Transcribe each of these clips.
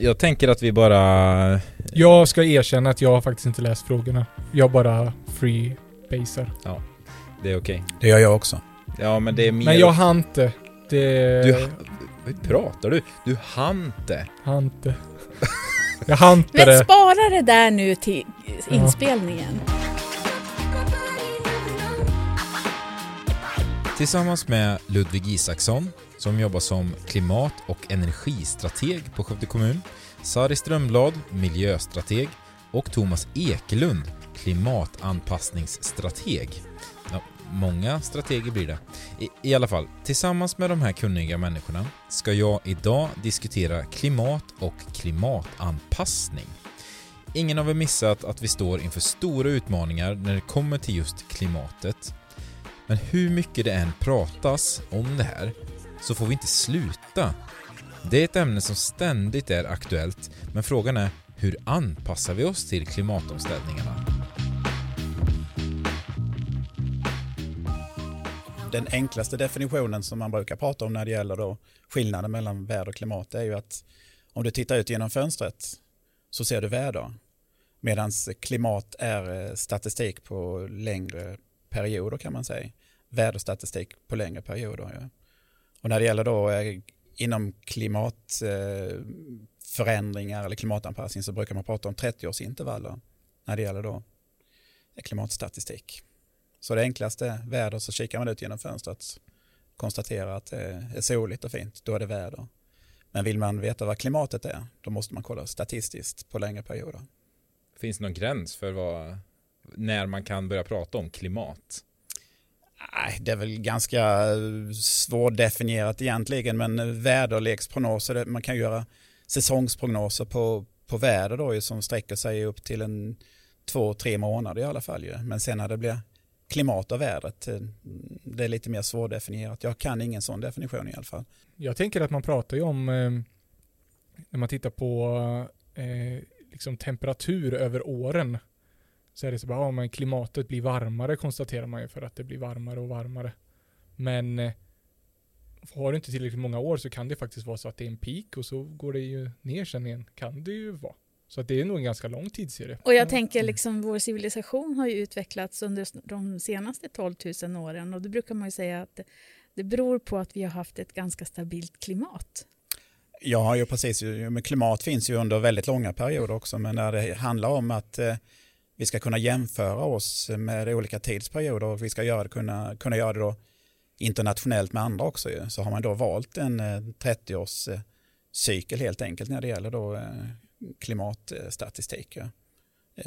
jag tänker att vi bara... Jag ska erkänna att jag har faktiskt inte läst frågorna. Jag bara freebasar. Det är okej. Det gör jag också. Ja, men det är mer... Men jag hann inte. Det... Du, vad pratar du? Du hann inte. hann inte. Jag hann inte Men spara det där nu till Ja. inspelningen. Tillsammans med Ludvig Isaksson, som jobbar som klimat och energistrateg på Skövde kommun, Sari Strömblad, miljöstrateg och Thomas Ekelund, klimatanpassningsstrateg. Ja, många strateger blir det. I, I alla fall, tillsammans med de här kunniga människorna ska jag idag diskutera klimat och klimatanpassning. Ingen har väl missat att vi står inför stora utmaningar när det kommer till just klimatet. Men hur mycket det än pratas om det här så får vi inte sluta. Det är ett ämne som ständigt är aktuellt, men frågan är hur anpassar vi oss till klimatomställningarna? Den enklaste definitionen som man brukar prata om när det gäller då skillnaden mellan väder och klimat är ju att om du tittar ut genom fönstret så ser du väder. Medan klimat är eh, statistik på längre perioder kan man säga. Väderstatistik på längre perioder. Ja. Och när det gäller då eh, inom klimatförändringar eller klimatanpassning så brukar man prata om 30-årsintervaller när det gäller då eh, klimatstatistik. Så det enklaste väder så kikar man ut genom fönstret konstaterar att det är soligt och fint, då är det väder. Men vill man veta vad klimatet är, då måste man kolla statistiskt på längre perioder. Finns det någon gräns för vad, när man kan börja prata om klimat? Nej, det är väl ganska eh, svårdefinierat egentligen, men eh, väderleksprognoser, man kan göra säsongsprognoser på, på väder då, som sträcker sig upp till en två, tre månader i alla fall. Ju. Men sen när det blir klimat och vädret, eh, det är lite mer svårdefinierat. Jag kan ingen sån definition i alla fall. Jag tänker att man pratar ju om, när man tittar på eh, liksom temperatur över åren, så är det så bara, ja men klimatet blir varmare konstaterar man ju för att det blir varmare och varmare. Men eh, har du inte tillräckligt många år så kan det faktiskt vara så att det är en peak och så går det ju ner sen igen. Kan det ju vara. Så att det är nog en ganska lång tidsserie. Och jag tänker liksom vår civilisation har ju utvecklats under de senaste 12 000 åren och då brukar man ju säga att det, beror på att vi har haft ett ganska stabilt klimat. Ja, ju precis. Men klimat finns ju under väldigt långa perioder också. Men när det handlar om att eh, vi ska kunna jämföra oss med olika tidsperioder och vi ska göra kunna, kunna göra det då internationellt med andra också. Ju. Så har man då valt en eh, 30-årscykel eh, helt enkelt när det gäller då eh, klimatstatistik. Ja.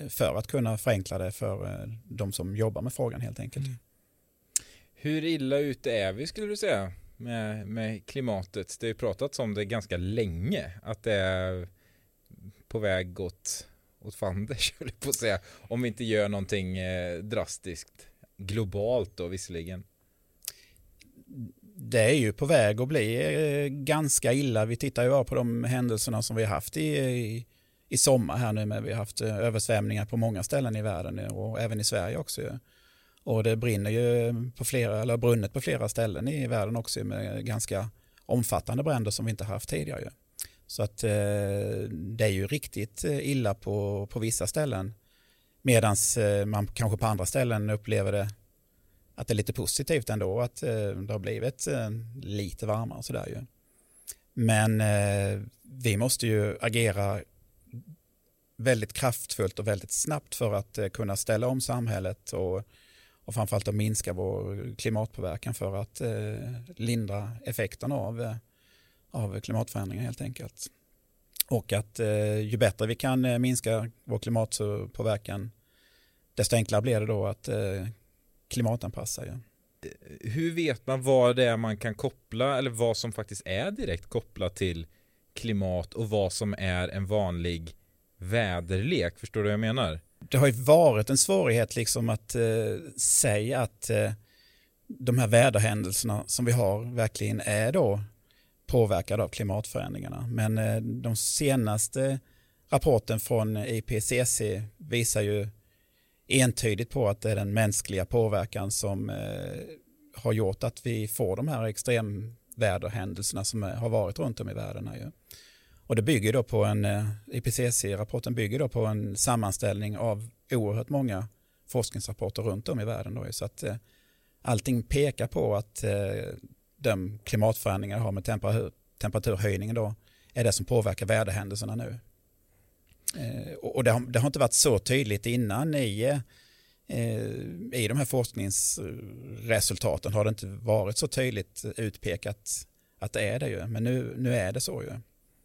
För att kunna förenkla det för de som jobbar med frågan helt enkelt. Mm. Hur illa ute är vi skulle du säga med, med klimatet? Det har ju pratats om det ganska länge, att det är på väg åt, åt fanders, höll på att säga. Om vi inte gör någonting eh, drastiskt, globalt då visserligen. det är ju på väg att bli eh, ganska illa. Vi tittar ju bara på de händelserna som vi har haft i, i, i sommar här nu. Men vi har haft eh, översvämningar på många ställen i världen och även i Sverige också. Och det brinner ju på flera, eller har brunnit på flera ställen i världen också med ganska omfattande bränder som vi inte haft tidigare. Så att eh, det är ju riktigt eh, illa på, på vissa ställen. Medan eh, man kanske på andra ställen upplever det att det är lite positivt ändå att eh, det har blivit eh, lite varmare och sådär ju. Men eh, vi måste ju agera väldigt kraftfullt och väldigt snabbt för att eh, kunna ställa om samhället och, och framförallt att minska vår klimatpåverkan för att eh, lindra effekterna av, eh, av klimatförändringar helt enkelt. Och att eh, ju bättre vi kan eh, minska vår klimatpåverkan desto enklare blir det då att eh, klimatanpassa. Ja. Hur vet man vad det är man kan koppla eller vad som faktiskt är direkt kopplat till klimat och vad som är en vanlig väderlek? Förstår du vad jag menar? Det har ju varit en svårighet liksom att eh, säga att eh, de här väderhändelserna som vi har verkligen är då påverkade av klimatförändringarna. Men eh, de senaste rapporten från IPCC visar ju entydigt på att det är den mänskliga påverkan som eh, har gjort att vi får de här extremväderhändelserna som eh, har varit runt om i världen. Här ju. Och det bygger då på en, IPCC-rapporten bygger då på en sammanställning av oerhört många forskningsrapporter runt om i världen. Då. Så att allting pekar på att de klimatförändringar har med temperatur, temperaturhöjningen då är det som påverkar väderhändelserna nu. Eh, och det har, det har, inte varit så tydligt innan i, eh, i de här forskningsresultaten har det inte varit så tydligt utpekat att det är det ju. Men nu, nu är det så ju.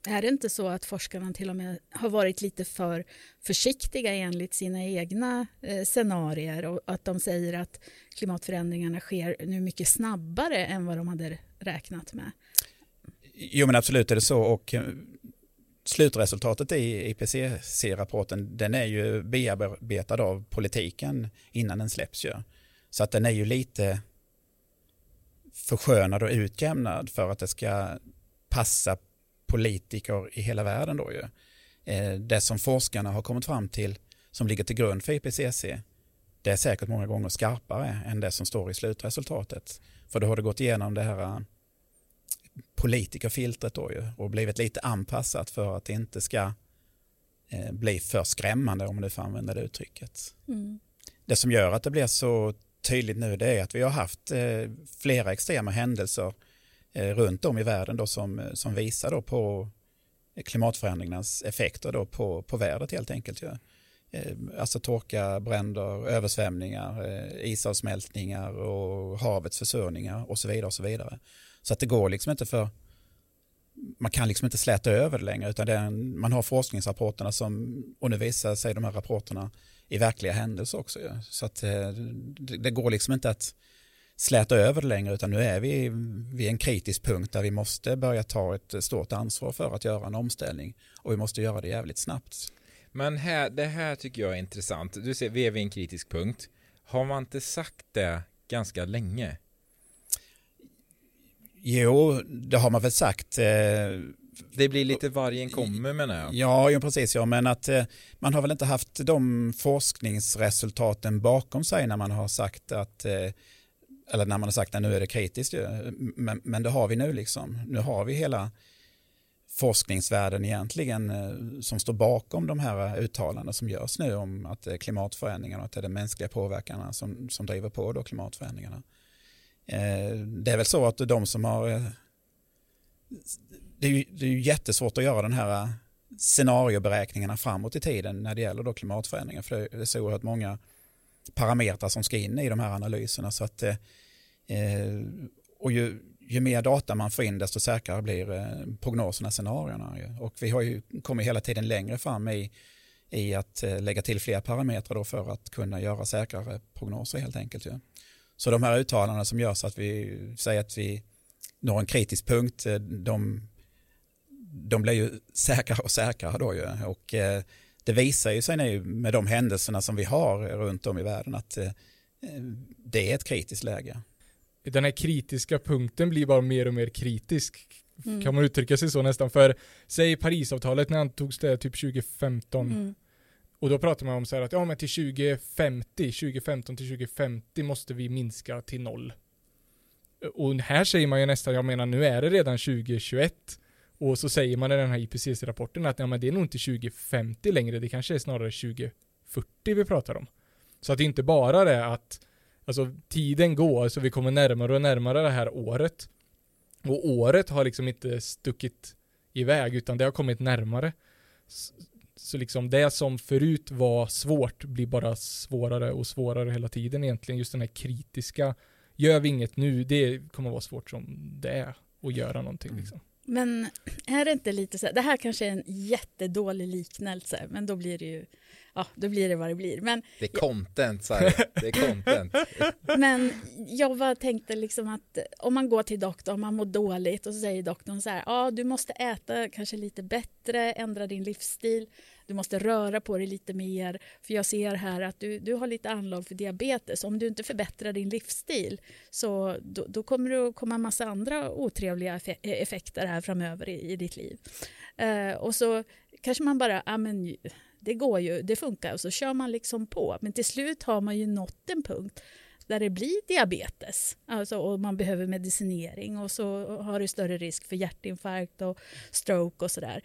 Är det inte så att forskarna till och med har varit lite för försiktiga enligt sina egna eh, scenarier och att de säger att klimatförändringarna sker nu mycket snabbare än vad de hade räknat med? Jo men absolut är det så och eh, slutresultatet i IPCC-rapporten den är ju bearbetad av politiken innan den släpps ju. Så att den är ju lite förskönad och utjämnad för att det ska passa politiker i hela världen då ju. Eh, det som forskarna har kommit fram till som ligger till grund för IPCC det är säkert många gånger skarpare än det som står i slutresultatet. För då har det gått igenom det här eh, politikerfiltret då ju och blivit lite anpassat för att det inte ska eh, bli för skrämmande om du får använda det uttrycket. Mm. Det som gör att det blir så tydligt nu det är att vi har haft flera extrema händelser Eh, runt om i världen då som, eh, som visar då på klimatförändringarnas effekter då på, på vädret helt enkelt. Ja. Eh, alltså torka, bränder, översvämningar, isavsmältningar och havets försurningar och så vidare. och Så vidare. Så att det går liksom inte för man kan liksom inte släta över det längre utan det en, man har forskningsrapporterna som och nu visar sig de här rapporterna i verkliga händelser också. Ja. Så att det, det går liksom inte att släta över det längre utan nu är vi vid en kritisk punkt där vi måste börja ta ett stort ansvar för att göra en omställning och vi måste göra det jävligt snabbt. Men här, det här tycker jag är intressant. Du ser, vi är vid en kritisk punkt. Har man inte sagt det ganska länge? Jo, det har man väl sagt. Eh, det blir lite vargen kommer menar jag. Ja, ja precis. Ja, men att eh, man har väl inte haft de forskningsresultaten bakom sig när man har sagt att eh, eller när man har sagt att nu är det kritiskt, men, men det har vi nu liksom. Nu har vi hela forskningsvärlden egentligen eh, som står bakom de här eh, uttalandena som görs nu om att det är klimatförändringarna och att det är de mänskliga påverkarna som, som driver på då klimatförändringarna. Det är väl så att de som har... Det är ju, det är ju jättesvårt att göra den här scenarioberäkningarna framåt i tiden när det gäller då klimatförändringar för det är så oerhört många parametrar som ska in i de här analyserna. Så att, eh, och ju, ju mer data man får in desto säkrare blir eh, prognoserna, scenarierna. Och vi har ju kommit hela tiden längre fram i, i att eh, lägga till fler parametrar då för att kunna göra säkrare prognoser helt enkelt. Ja. Så de här uttalandena som görs att vi säger att vi når en kritisk punkt, eh, de, de blir ju säkrare och säkrare då ju. Och eh, det visar ju sig nu med de händelserna som vi har runt om i världen att eh, det är ett kritiskt läge. Den här kritiska punkten blir bara mer och mer kritisk. Mm. Kan man uttrycka sig så nästan? För säg Parisavtalet när antogs det typ 2015. Mm. Och då pratar man om så här att ja men till 2050, 2015 till 2050 måste vi minska till noll. Och här säger man ju nästan, jag menar nu är det redan 2021. Och så säger man i den här IPCC-rapporten att ja, men det är nog inte 2050 längre, det kanske är snarare 2040 vi pratar om. Så att det inte bara det att alltså, tiden går, så vi kommer närmare och närmare det här året. Och året har liksom inte stuckit iväg, utan det har kommit närmare. Så, så liksom det som förut var svårt blir bara svårare och svårare hela tiden egentligen. Just den här kritiska, gör vi inget nu, det kommer vara svårt som det är att göra någonting mm. liksom. Men är det inte lite så här, det här kanske är en jättedålig liknelse, men då blir det ju, ja, då blir det vad det blir. Men, det är content, här. det är content. men jag bara tänkte liksom att om man går till doktorn, man mår dåligt och så säger doktorn så här, ja, du måste äta kanske lite bättre, ändra din livsstil, du måste röra på dig lite mer, för jag ser här att du, du har lite anlag för diabetes. Om du inte förbättrar din livsstil så då, då kommer det att komma en massa andra otrevliga effekter här framöver i, i ditt liv. Uh, och så kanske man bara, ja men det går ju, det funkar, och så kör man liksom på. Men till slut har man ju nått en punkt där det blir diabetes alltså, och man behöver medicinering och så har du större risk för hjärtinfarkt och stroke och sådär.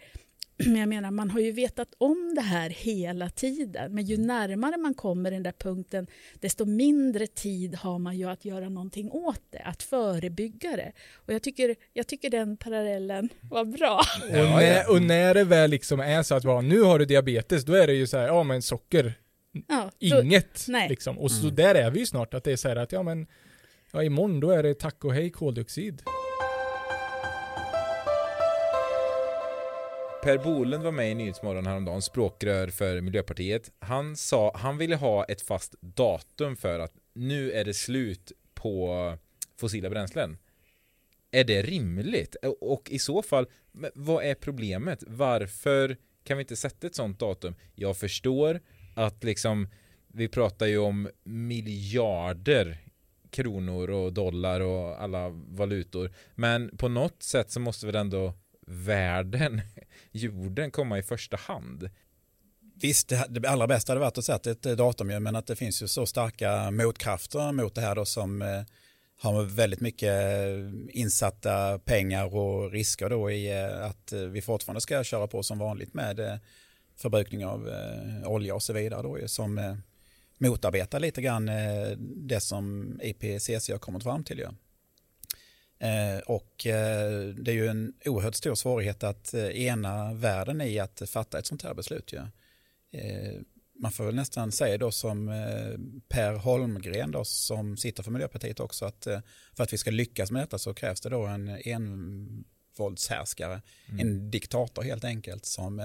Men jag menar, man har ju vetat om det här hela tiden. Men ju närmare man kommer den där punkten, desto mindre tid har man ju att göra någonting åt det, att förebygga det. Och jag tycker, jag tycker den parallellen var bra. Och, när, och när det väl liksom är så att, ja, nu har du diabetes, då är det ju så här, ja men socker, Ja, då, inget nej. liksom. Och så Mm. där är vi ju snart, att det är så här att, ja men, ja imorgon då är det tack och hej koldioxid. Per Bolund var med i Nyhetsmorgon häromdagen, språkrör för Miljöpartiet. Han sa, han ville ha ett fast datum för att nu är det slut på fossila bränslen. Är det rimligt? Och i så fall, vad är problemet? Varför kan vi inte sätta ett sånt datum? Jag förstår att liksom, vi pratar ju om miljarder kronor och dollar och alla valutor. Men på något sätt så måste väl ändå världen, jorden komma i första hand. Visst, det, allra bästa hade varit att sätta ett eh, datum, men att det finns ju så starka motkrafter mot det här då som eh, har väldigt mycket eh, insatta pengar och risker då i att vi fortfarande ska köra på som vanligt med förbrukning av olja och så vidare då som motarbetar lite grann det som IPCC har kommit fram till. Eh, och eh, det är ju en oerhört stor svårighet att eh, ena världen i att fatta ett sånt här beslut. Ju. Man får väl nästan säga då som Per Holmgren då, som sitter för Miljöpartiet också att för att vi ska lyckas med detta så krävs det då en envåldshärskare, en diktator helt enkelt som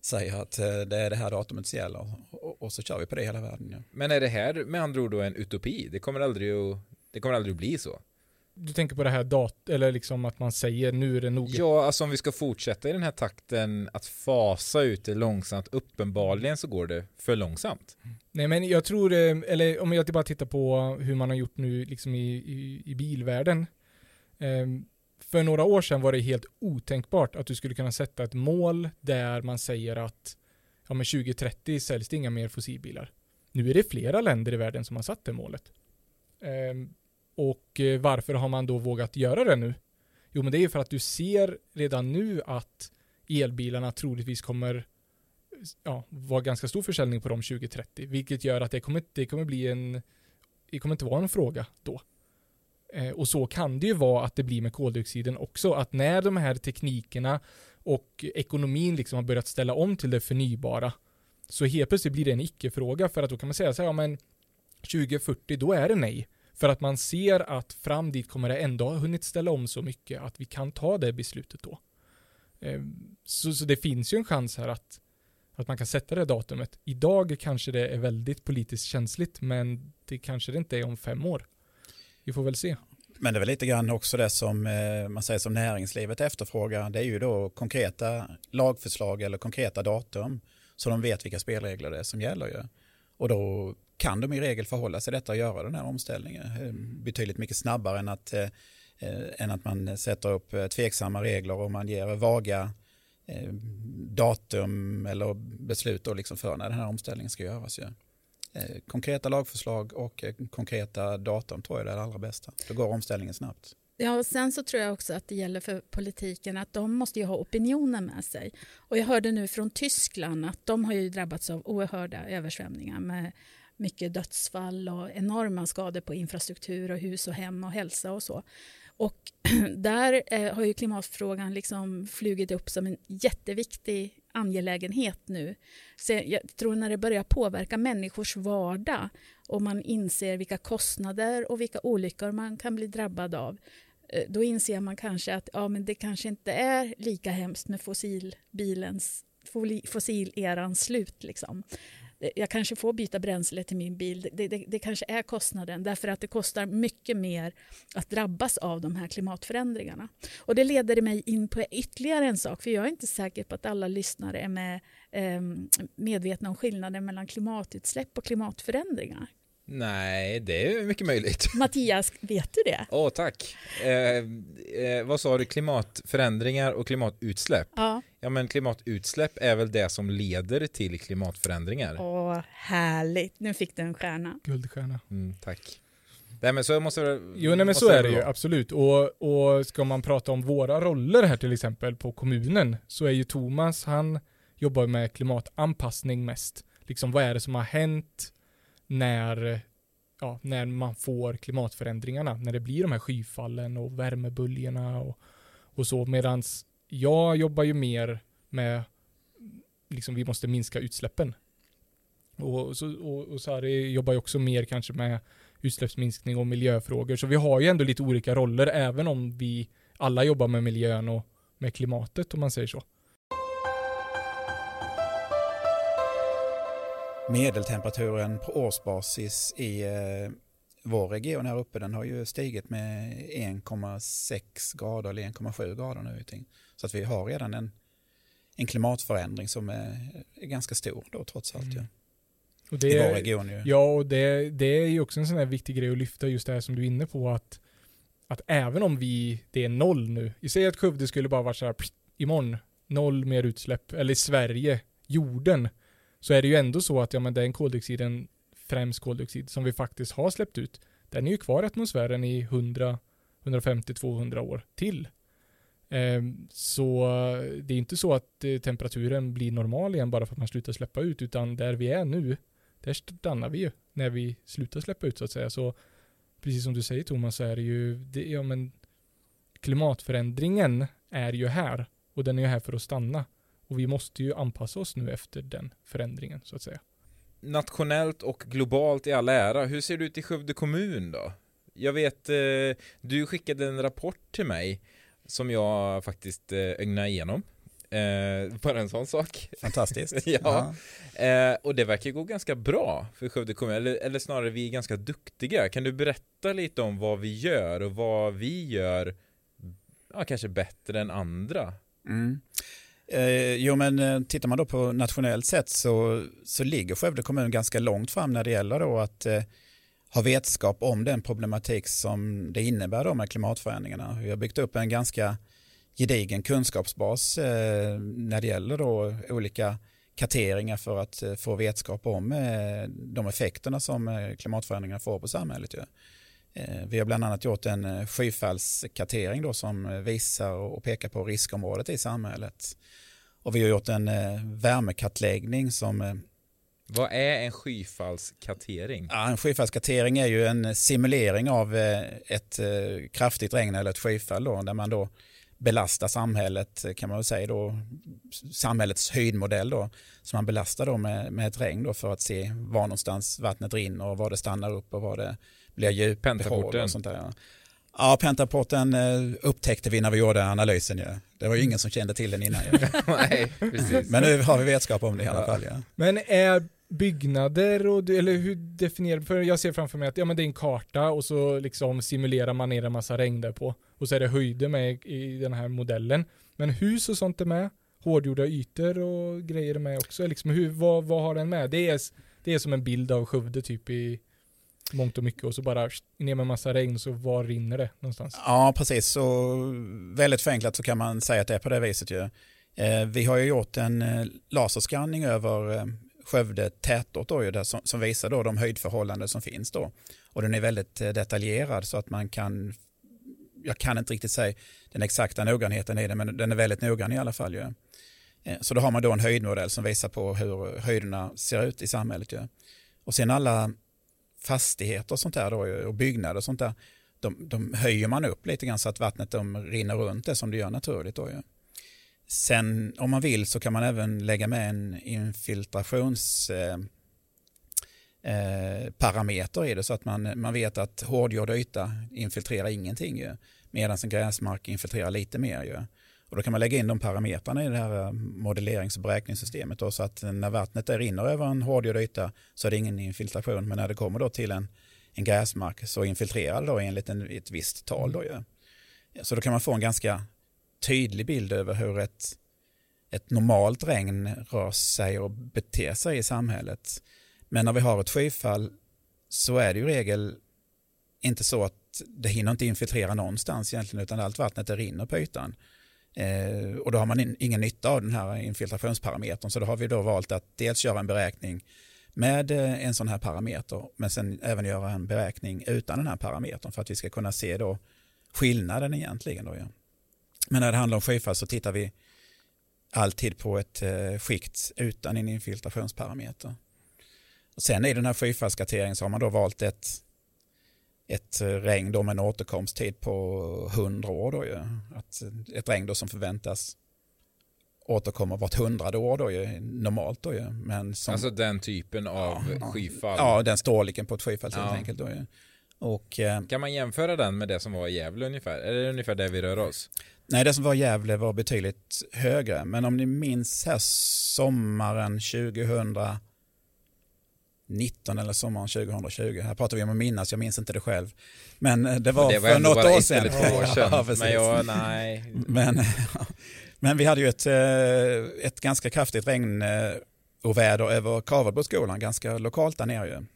säger att det är det här datumet som gäller och, och så kör vi på det hela världen. Ja. Men är det här med andra ord då en utopi? Det kommer aldrig att, det kommer aldrig att bli så. Du tänker på det här dat, eller liksom att man säger nu är det nog. Ja, alltså om vi ska fortsätta i den här takten att fasa ut det långsamt, uppenbarligen så går det för långsamt. Nej men jag tror, eh, eller om jag bara tittar på hur man har gjort nu liksom i, i, i bilvärlden. Eh, För några år sedan var det helt otänkbart att du skulle kunna sätta ett mål där man säger att ja men 2030 säljs det inga mer fossilbilar. Nu är det flera länder i världen som har satt det målet. Eh, och eh, varför har man då vågat göra det nu? Jo men det är ju för att du ser redan nu att elbilarna troligtvis kommer ja, vara ganska stor försäljning på dem 2030, vilket gör att det kommer, det kommer bli en, det kommer inte vara en fråga då. Eh, och så kan det ju vara att det blir med koldioxiden också, att när de här teknikerna och ekonomin liksom har börjat ställa om till det förnybara, så helt plötsligt blir det en icke-fråga, för att då kan man säga så här, ja men 2040, då är det nej. För att man ser att fram dit kommer det ändå ha hunnit ställa om så mycket att vi kan ta det beslutet då. Ehm, så, så det finns ju en chans här att att man kan sätta det datumet. Idag kanske det är väldigt politiskt känsligt, men det kanske det inte är om fem år. Vi får väl se. Men det är väl lite grann också det som eh, man säger som näringslivet efterfrågar. Det är ju då konkreta lagförslag eller konkreta datum så de vet vilka spelregler det är som gäller. Ju. Och då kan de i regel förhålla sig detta och göra den här omställningen eh, betydligt mycket snabbare än att, eh, eh än att man sätter upp eh, tveksamma regler och man ger vaga eh, datum eller beslut då liksom för när den här omställningen ska göras. Ju. Eh, konkreta lagförslag och eh, konkreta datum tror jag är det allra bästa. Då går omställningen snabbt. Ja, och sen så tror jag också att det gäller för politiken att de måste ju ha opinionen med sig. Och jag hörde nu från Tyskland att de har ju drabbats av oerhörda översvämningar med mycket dödsfall och enorma skador på infrastruktur och hus och hem och hälsa och så. Och där eh, har ju klimatfrågan liksom flugit upp som en jätteviktig angelägenhet nu. Så jag tror när det börjar påverka människors vardag och man inser vilka kostnader och vilka olyckor man kan bli drabbad av eh, då inser man kanske att ja, men det kanske inte är lika hemskt med fossilbilens fossilerans slut. Liksom. Jag kanske får byta bränsle till min bil. Det, det, det kanske är kostnaden därför att det kostar mycket mer att drabbas av de här klimatförändringarna. Och det leder mig in på ytterligare en sak för jag är inte säker på att alla lyssnare är med, eh, medvetna om skillnaden mellan klimatutsläpp och klimatförändringar. Nej, det är mycket möjligt. Mattias, vet du det? Åh, tack. Eh, eh, vad sa du? Klimatförändringar och klimatutsläpp? Ja. Ja, men klimatutsläpp är väl det som leder till klimatförändringar? Åh, härligt. Nu fick du en stjärna. Guldstjärna. Mm, tack. Nej men så måste det Jo nej men måste så är det ju, vara. absolut. Och, och ska man prata om våra roller här till exempel på kommunen så är ju Thomas, han jobbar med klimatanpassning mest. Liksom vad är det som har hänt när, ja, när man får klimatförändringarna, när det blir de här skyfallen och värmeböljorna och, och så. medan jag jobbar ju mer med, liksom vi måste minska utsläppen. Och, så, och, och Sari jobbar ju också mer kanske med utsläppsminskning och miljöfrågor. Så vi har ju ändå lite olika roller även om vi alla jobbar med miljön och med klimatet om man säger så. Medeltemperaturen på årsbasis i eh, vår region här uppe den har ju stigit med 1,6 grader eller 1,7 grader nu. Så att vi har redan en, en klimatförändring som är, är ganska stor då trots allt. Mm. Ja. Och I vår det, region ju. ja, och det, det är ju också en sån här viktig grej att lyfta just det här som du är inne på att, att även om vi, det är noll nu, i säg att Skövde skulle bara vara så här pst, imorgon, noll mer utsläpp, eller i Sverige, jorden, så är det ju ändå så att ja, men den koldioxiden, främst koldioxid, som vi faktiskt har släppt ut, den är ju kvar i atmosfären i 100, 150-200 år till. Ehm, så det är inte så att eh, temperaturen blir normal igen bara för att man slutar släppa ut, utan där vi är nu, där stannar vi ju när vi slutar släppa ut så att säga. Så precis som du säger Thomas så är det ju, det, ja men klimatförändringen är ju här och den är ju här för att stanna. Och vi måste ju anpassa oss nu efter den förändringen så att säga. Nationellt och globalt i all ära, hur ser det ut i Skövde kommun då? Jag vet, eh, du skickade en rapport till mig som jag faktiskt eh, ögnade igenom. Eh, bara en sån sak. Fantastiskt. Ja. Eh, och det verkar gå ganska bra för Skövde kommun, eller, eller snarare vi är ganska duktiga. Kan du berätta lite om vad vi gör och vad vi gör ja, kanske bättre än andra? Mm. Eh, jo men eh, tittar man då på nationellt sätt så, så ligger Skövde kommun ganska långt fram när det gäller då att eh, ha vetskap om den problematik som det innebär då med klimatförändringarna. Vi har byggt upp en ganska gedigen kunskapsbas eh, när det gäller då olika karteringar för att eh, få vetskap om eh, de effekterna som klimatförändringarna får på samhället. Ju. Eh, Vi har bland annat gjort en eh, skyfallskartering då som eh, visar och pekar på riskområdet i samhället. Och vi har gjort en värmekartläggning som Vad är en skyfallskartering? Ja, en skyfallskartering är ju en simulering av ett kraftigt regn eller ett skyfall då, där man då belastar samhället kan man väl säga då, samhällets höjdmodell då, som man belastar då med, med ett regn då för att se var någonstans vattnet rinner och var det stannar upp och var det blir djup Pentaporten. och sånt där. Ja. Ja, pentaporten eh, upptäckte vi när vi gjorde analysen. Ja. Det var ju ingen som kände till den innan. Ja. Nej. Men nu har vi vetskap om det i alla Ja. fall. Ja. Men är byggnader och, eller hur definierar, för jag ser framför mig att ja men det är en karta och så liksom simulerar man ner en massa regn där på och så är det höjder med i den här modellen. Men hus och sånt är med, hårdgjorda ytor och grejer är med också. Liksom hur, vad, vad har den med? Det är, det är som en bild av Skövde typ i mångt och mycket och så bara ner med massa regn så var rinner det någonstans? Ja, precis. Så väldigt förenklat så kan man säga att det är på det viset. Ju. Eh, vi har ju gjort en eh, laserskanning över eh, Skövde tätort då, ju, där, som, som visar då de höjdförhållanden som finns då. Och den är väldigt detaljerad så att man kan, jag kan inte riktigt säga den exakta noggrannheten i den men den är väldigt noggrann i alla fall. Ju. Så då har man då en höjdmodell som visar på hur höjderna ser ut i samhället. Ju. Och sen alla fastigheter och sånt där då, och byggnader och sånt där, de, de höjer man upp lite grann så att vattnet de rinner runt det som det gör naturligt. Då, ja. Sen om man vill så kan man även lägga med en infiltrationsparameter eh, eh, i det så att man, man vet att hårdgjord yta infiltrerar ingenting ju, medan en gräsmark infiltrerar lite mer. Ju. Och då kan man lägga in de parametrarna i det här eh, modellerings och beräkningssystemet då, så att när vattnet där rinner över en hårdgjord yta så är det ingen infiltration men när det kommer då till en, en gräsmark så infiltrerar det då enligt en, ett visst tal. Då, ju. Så då kan man få en ganska tydlig bild över hur ett, ett normalt regn rör sig och beter sig i samhället. Men när vi har ett skyfall så är det ju regel inte så att det hinner inte infiltrera någonstans egentligen utan allt vattnet det rinner på ytan. Eh, och då har man in, ingen nytta av den här infiltrationsparametern så då har vi då valt att dels göra en beräkning med eh, en sån här parameter men sen även göra en beräkning utan den här parametern för att vi ska kunna se då skillnaden egentligen. Då, ja. Men när det handlar om skyfall så tittar vi alltid på ett eh, skikt utan en infiltrationsparameter. Och sen i den här skyfallskarteringen så har man då valt ett, ett regn då med en återkomsttid på 100 år. Då ju. Att ett regn då som förväntas återkomma vart hundrade år då ju, normalt då ju. Men som, Alltså den typen av Ja, skyfall. ja, den storleken på ett skyfall Ja. helt enkelt då ju. Och eh, Kan man jämföra den med det som var i Gävle ungefär? Är det ungefär där vi rör oss? nej, det som var Gävle var betydligt högre. Men om ni minns här sommaren 2019 eller sommaren 2020. Här pratar vi om att minnas, jag minns inte det själv. Men eh, det var, det var för något år sedan. år sedan. Ja, men jag, nej. Men, men vi hade ju ett, eh, ett ganska kraftigt regn eh, och väder över Kavelboskolan, ganska lokalt där nere ju.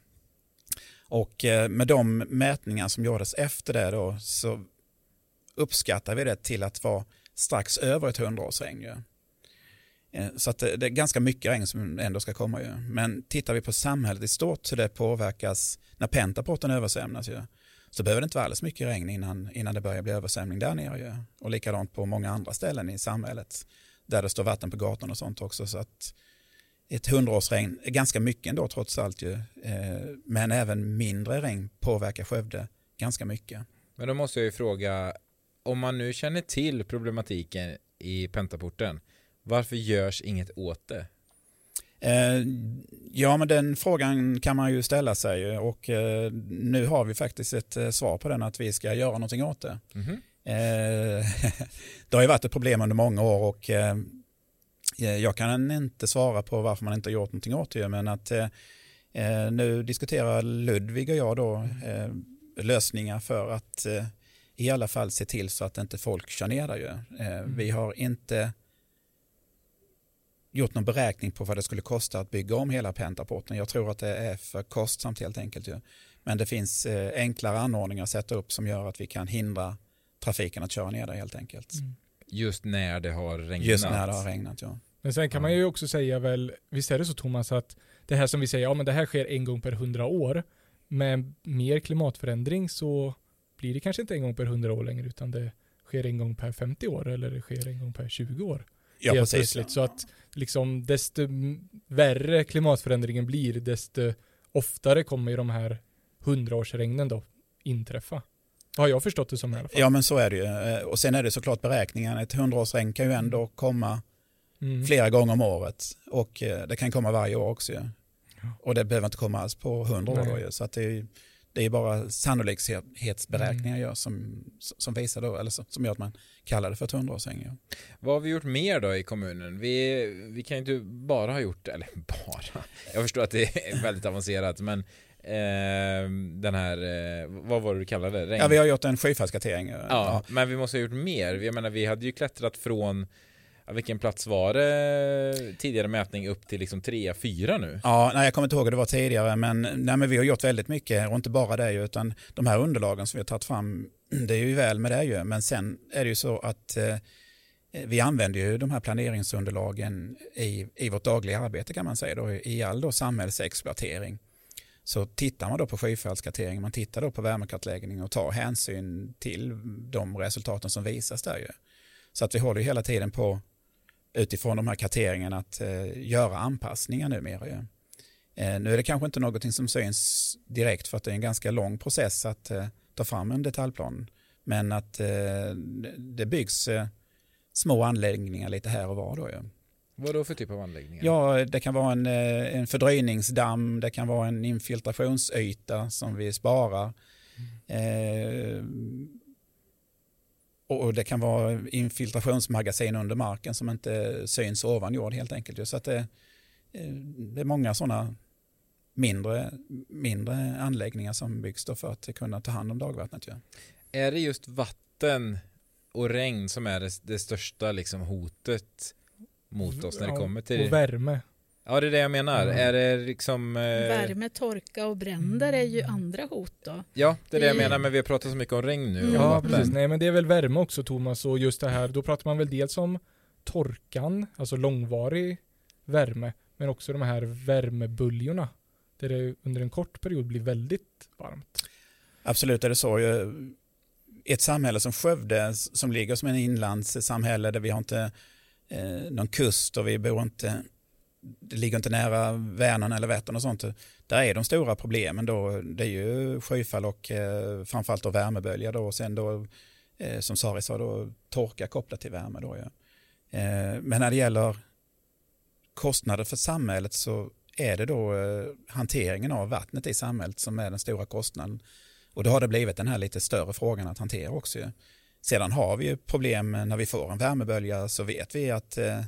Och med de mätningar som gjordes efter det då så uppskattar vi det till att vara strax över ett hundraårsregn. Eh, så att eh, det, är ganska mycket regn som ändå ska komma. Ju. Men tittar vi på samhället i stort hur det påverkas när pentaporten översvämnas ju, så behöver det inte vara alldeles mycket regn innan, innan det börjar bli översvämning där nere. Ju. Och likadant på många andra ställen i samhället där det står vatten på gatan och sånt också. Så att ett hundraårsregn är ganska mycket ändå trots allt ju. Eh, men även mindre regn påverkar Skövde ganska mycket. Men då måste jag ju fråga, om man nu känner till problematiken i pentaporten, varför görs inget åt det? Eh, Ja, men den frågan kan man ju ställa sig och eh, nu har vi faktiskt ett eh, svar på den att vi ska göra någonting åt det. Mhm. Eh, Det har ju varit ett problem under många år och jag kan inte svara på varför man inte har gjort någonting åt det, men att nu diskuterar Ludvig och jag då lösningar för att i alla fall se till så att inte folk kör ner där ju. Eh, Vi har inte gjort någon beräkning på vad det skulle kosta att bygga om hela pentaporten. Jag tror att det är för kostsamt helt enkelt. Ju. Men det finns eh, enklare anordningar att sätta upp som gör att vi kan hindra trafiken att köra ner där helt enkelt. Mm. Just när det har regnat. Just när det har regnat, ja. Men sen kan man ju också säga väl, visst är det så Thomas att det här som vi säger, ja men det här sker en gång per hundra år. Med mer klimatförändring så blir det kanske inte en gång per hundra år längre utan det sker en gång per 50 år eller det sker en gång per 20 år. Ja, helt precis. plötsligt. Så att liksom desto värre klimatförändringen blir desto oftare kommer ju de här hundraårsregnen då inträffa. Har jag förstått det som i alla fall. Ja, men så är det ju. Eh, Och sen är det såklart beräkningen. Ett hundraårsregn kan ju ändå komma Mm. flera gånger om året. Och eh, det kan komma varje år också. ju. Ja. Och det behöver inte komma alls på hundra år. Då, ju. så att det är, det är bara sannolikhetsberäkningar Mm. som, som visar då, eller som gör att man kallar det för. Ja. Vad har vi gjort mer då i kommunen? Vi, vi kan ju inte bara ha gjort, eller bara, jag förstår att det är väldigt avancerat, men eh, den här, eh, vad var det du kallade det? Regn? Ja, vi har gjort en skyfallskartering. Ja, men vi måste ha gjort mer. Jag menar, vi hade ju klättrat från, ja, vilken plats var det tidigare mätning upp till liksom 3, 4 nu? Ja, nej, jag kommer inte ihåg hur det var tidigare, men, nej, men vi har gjort väldigt mycket och inte bara det, utan de här underlagen som vi har tagit fram, det är ju väl med det ju, men sen är det ju så att eh, vi använder ju de här planeringsunderlagen i, i vårt dagliga arbete kan man säga, då, i all då samhällsexploatering. Så tittar man då på skyfallskartering, man tittar då på värmekartläggning och tar hänsyn till de resultaten som visas där ju. Så att vi håller ju hela tiden på utifrån de här karteringarna att eh, göra anpassningar numera. Ju. Eh, nu är det kanske inte någonting som syns direkt för att det är en ganska lång process att eh, ta fram en detaljplan. Men att eh, det byggs eh, små anläggningar lite här och var. Då, ju. Vad då för typ av anläggningar? Ja, det kan vara en, eh, en fördröjningsdamm, det kan vara en infiltrationsyta som vi sparar. Eh, och det kan vara infiltrationsmagasin under marken som inte syns ovan jord helt enkelt. Så att det, eh, det är många sådana mindre, mindre anläggningar som byggs då för att kunna ta hand om dagvattnet. Är det just vatten och regn som är det, det största liksom hotet mot oss när det kommer till... Och värme. Ja, det är det jag menar. Mm. Är det liksom... Eh... Värme, torka och bränder är ju andra hot då. Ja, det är det jag menar, men vi har pratat så mycket om regn nu. Mm. Ja, precis. Nej, men det är väl värme också Thomas och just det här, då pratar man väl dels om torkan, alltså långvarig värme, men också de här värmebuljorna där det under en kort period blir väldigt varmt. Absolut är det så. Ett samhälle som Skövde som ligger som en inlandssamhälle där vi har inte eh, någon kust och vi bor inte det ligger inte nära Vänern eller Vättern och sånt. Där är de stora problemen då, det är ju sjöfall och eh, framförallt då värmebölja då och sen då eh, som Sari sa då torka kopplat till värme då. Ja. Eh, men när det gäller kostnader för samhället så är det då eh, hanteringen av vattnet i samhället som är den stora kostnaden. Och då har det blivit den här lite större frågan att hantera också. Sedan har vi ju problem när vi får en värmebölja så vet vi att eh,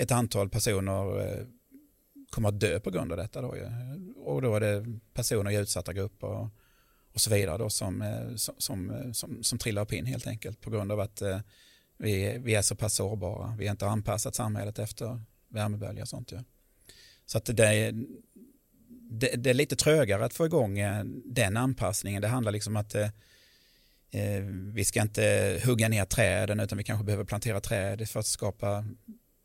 ett antal personer eh, kommer att dö på grund av detta. Då, och då är det personer i utsatta grupper och så vidare då som, eh, som, som, eh, som, som trillar upp in helt enkelt på grund av att vi, vi är så pass sårbara. Vi har inte anpassat samhället efter värmebölja och sånt. Ja. Så att det är, det, det, är lite trögare att få igång den anpassningen. Det handlar liksom att eh, vi ska inte hugga ner träden utan vi kanske behöver plantera träd för att skapa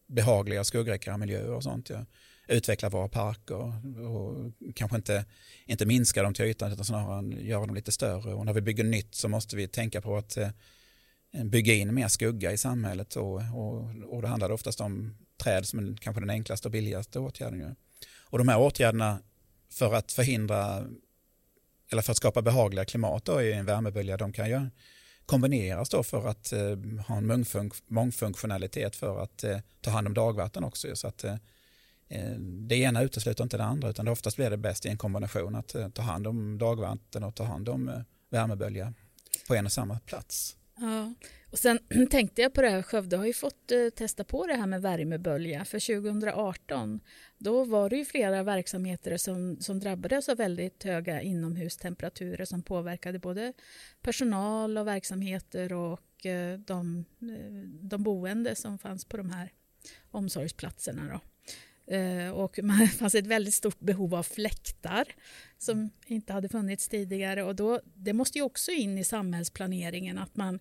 behagliga skuggräckare miljöer och sånt. Ja. Utveckla våra parker och, och kanske inte, inte minska dem till ytan utan snarare göra dem lite större. Och när vi bygger nytt så måste vi tänka på att eh, bygga in mer skugga i samhället och, och, och det handlar oftast om träd som är kanske den enklaste och billigaste åtgärden. Och de här åtgärderna för att förhindra eller för att skapa behagliga klimat då i en värmebölja, de kan ju kombineras då för att eh, ha en mångfunk mångfunktionalitet för att eh, ta hand om dagvatten också. Så att eh, eh, det ena utesluter inte det andra utan det oftast blir det bäst i en kombination att eh, ta hand om dagvatten och ta hand om eh, värmebölja på en och samma plats. Ja, och sen tänkte jag på det här, Skövde har ju fått eh, testa på det här med värmebölja. För 2018 då var det ju flera verksamheter som, som drabbades av väldigt höga inomhustemperaturer som påverkade både personal och verksamheter och eh, de, eh, de boende som fanns på de här omsorgsplatserna. Då. Och det fanns ett väldigt stort behov av fläktar som inte hade funnits tidigare. Och då, det måste ju också in i samhällsplaneringen att man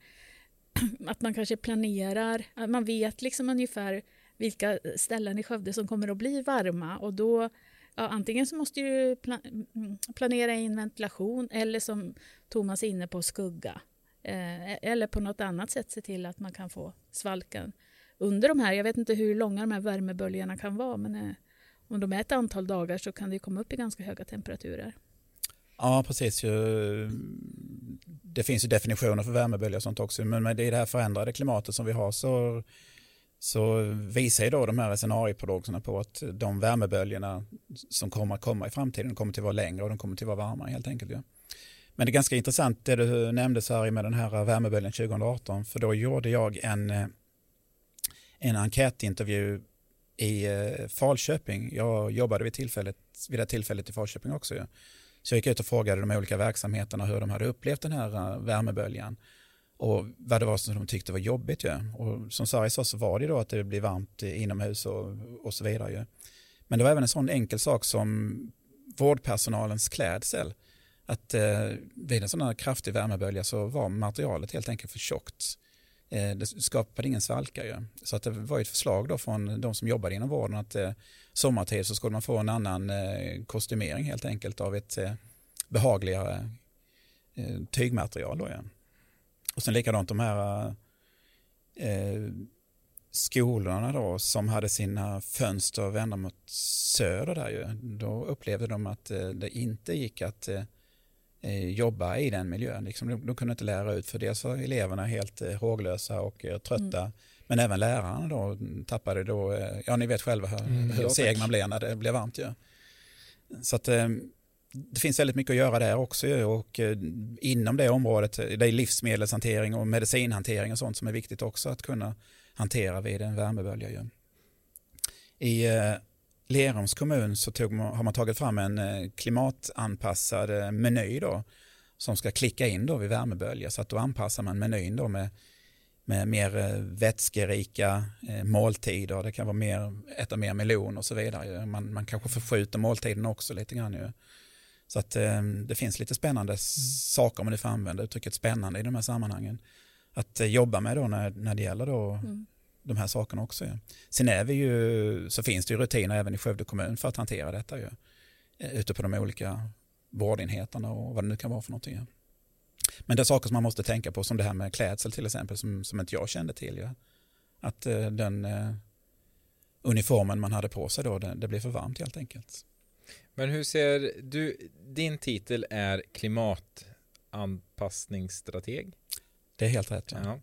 att man kanske planerar, att man vet liksom ungefär vilka eh, ställen i Skövde som kommer att bli varma och då ja, antingen så måste du mm, mm, planera in ventilation eller som Thomas är inne på skugga. Eh, e-, eller på något annat sätt se till att man kan få svalkan under de här. Jag vet inte hur långa de här värmeböljorna kan vara men eh, om de är ett antal dagar så kan det komma upp i ganska höga temperaturer. Ja, precis. Mm, det finns ju definitioner för värmebölja och sånt också, men med det här förändrade klimatet som vi har så, så visar ju då de här scenarieprognoserna på att de värmeböljorna som kommer att komma i framtiden kommer att vara längre och de kommer att vara varmare helt enkelt. Ja. Men det är ganska intressant det du nämnde Sari med den här värmeböljan 2018, för då gjorde jag en, en enkätintervju i eh, Falköping. Jag jobbade vid, tillfället, vid det tillfället i Falköping också. Ja. Så jag gick ut och frågade de olika verksamheterna hur de hade upplevt den här eh, värmeböljan och vad det var som de tyckte var jobbigt. Ju. Och som Sari sa så var det då att det blir varmt inomhus och, och så vidare. Ju. Men det var även en sån enkel sak som vårdpersonalens klädsel. Att eh, vid en sån här kraftig värmebölja så var materialet helt enkelt för tjockt. Eh, det skapade ingen svalka. ju. Så att det var ett förslag då från de som jobbade inom vården att eh, sommartid så skulle man få en annan eh, kostymering helt enkelt av ett behagligare tygmaterial. Då, ja. Och sen likadant de här eh, skolorna då som hade sina fönster vända mot söder där ju. Då upplevde de att eh, det inte gick att eh, jobba i den miljön. Liksom, de, de kunde inte lära ut för dels var eleverna helt eh, håglösa och eh, trötta. Mm. Men även lärarna då tappade då, eh, ja ni vet själva hur, mm, hur seg man blir när det blir varmt. Ja. Så att eh, det finns väldigt mycket att göra där också och eh, inom det området, det är livsmedelshantering och medicinhantering och sånt som är viktigt också att kunna hantera vid en värmebölja. Ju. I Lerums kommun så tog, har man tagit fram en klimatanpassad meny då som ska klicka in då vid värmebölja så att då anpassar man menyn då med med mer eh, vätskerika eh, måltider. Det kan vara mer, äta mer melon och så vidare. Man, man kanske förskjuter måltiden också lite grann. Ju. Så att eh, det finns lite spännande mm. saker om man nu får använda uttrycket spännande i de här sammanhangen. Att jobba med då när, när det gäller då mm. De här sakerna också. Ja. Sen är vi ju, så finns det ju rutiner även i Skövde kommun för att hantera detta. Ju. eh, ute på de olika vårdenheterna och vad det nu kan vara för någonting. Men det är saker som man måste tänka på som det här med klädsel till exempel som, som inte jag kände till. Ja. Att eh, den eh, uniformen man hade på sig då, det, det blev för varmt helt enkelt. Men hur ser du, din titel är klimatanpassningsstrateg? Det är helt rätt. Ja. Ja.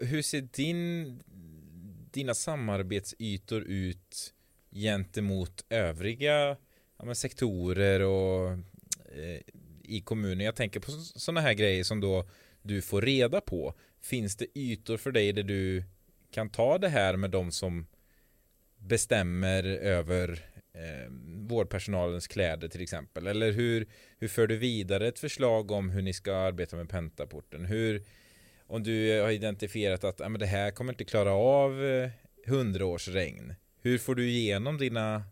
Hur ser din, dina samarbetsytor ut gentemot övriga ja, men sektorer och eh, i kommunen? Jag tänker på sådana här grejer som då du får reda på. Finns det ytor för dig där du kan ta det här med de som bestämmer över eh, vårdpersonalens kläder till exempel? Eller hur, hur för du vidare ett förslag om hur ni ska arbeta med pentaporten? Hur, om du eh, har identifierat att ja, men det här kommer inte klara av hundraårsregn. hundra års regn. Hur får du igenom dina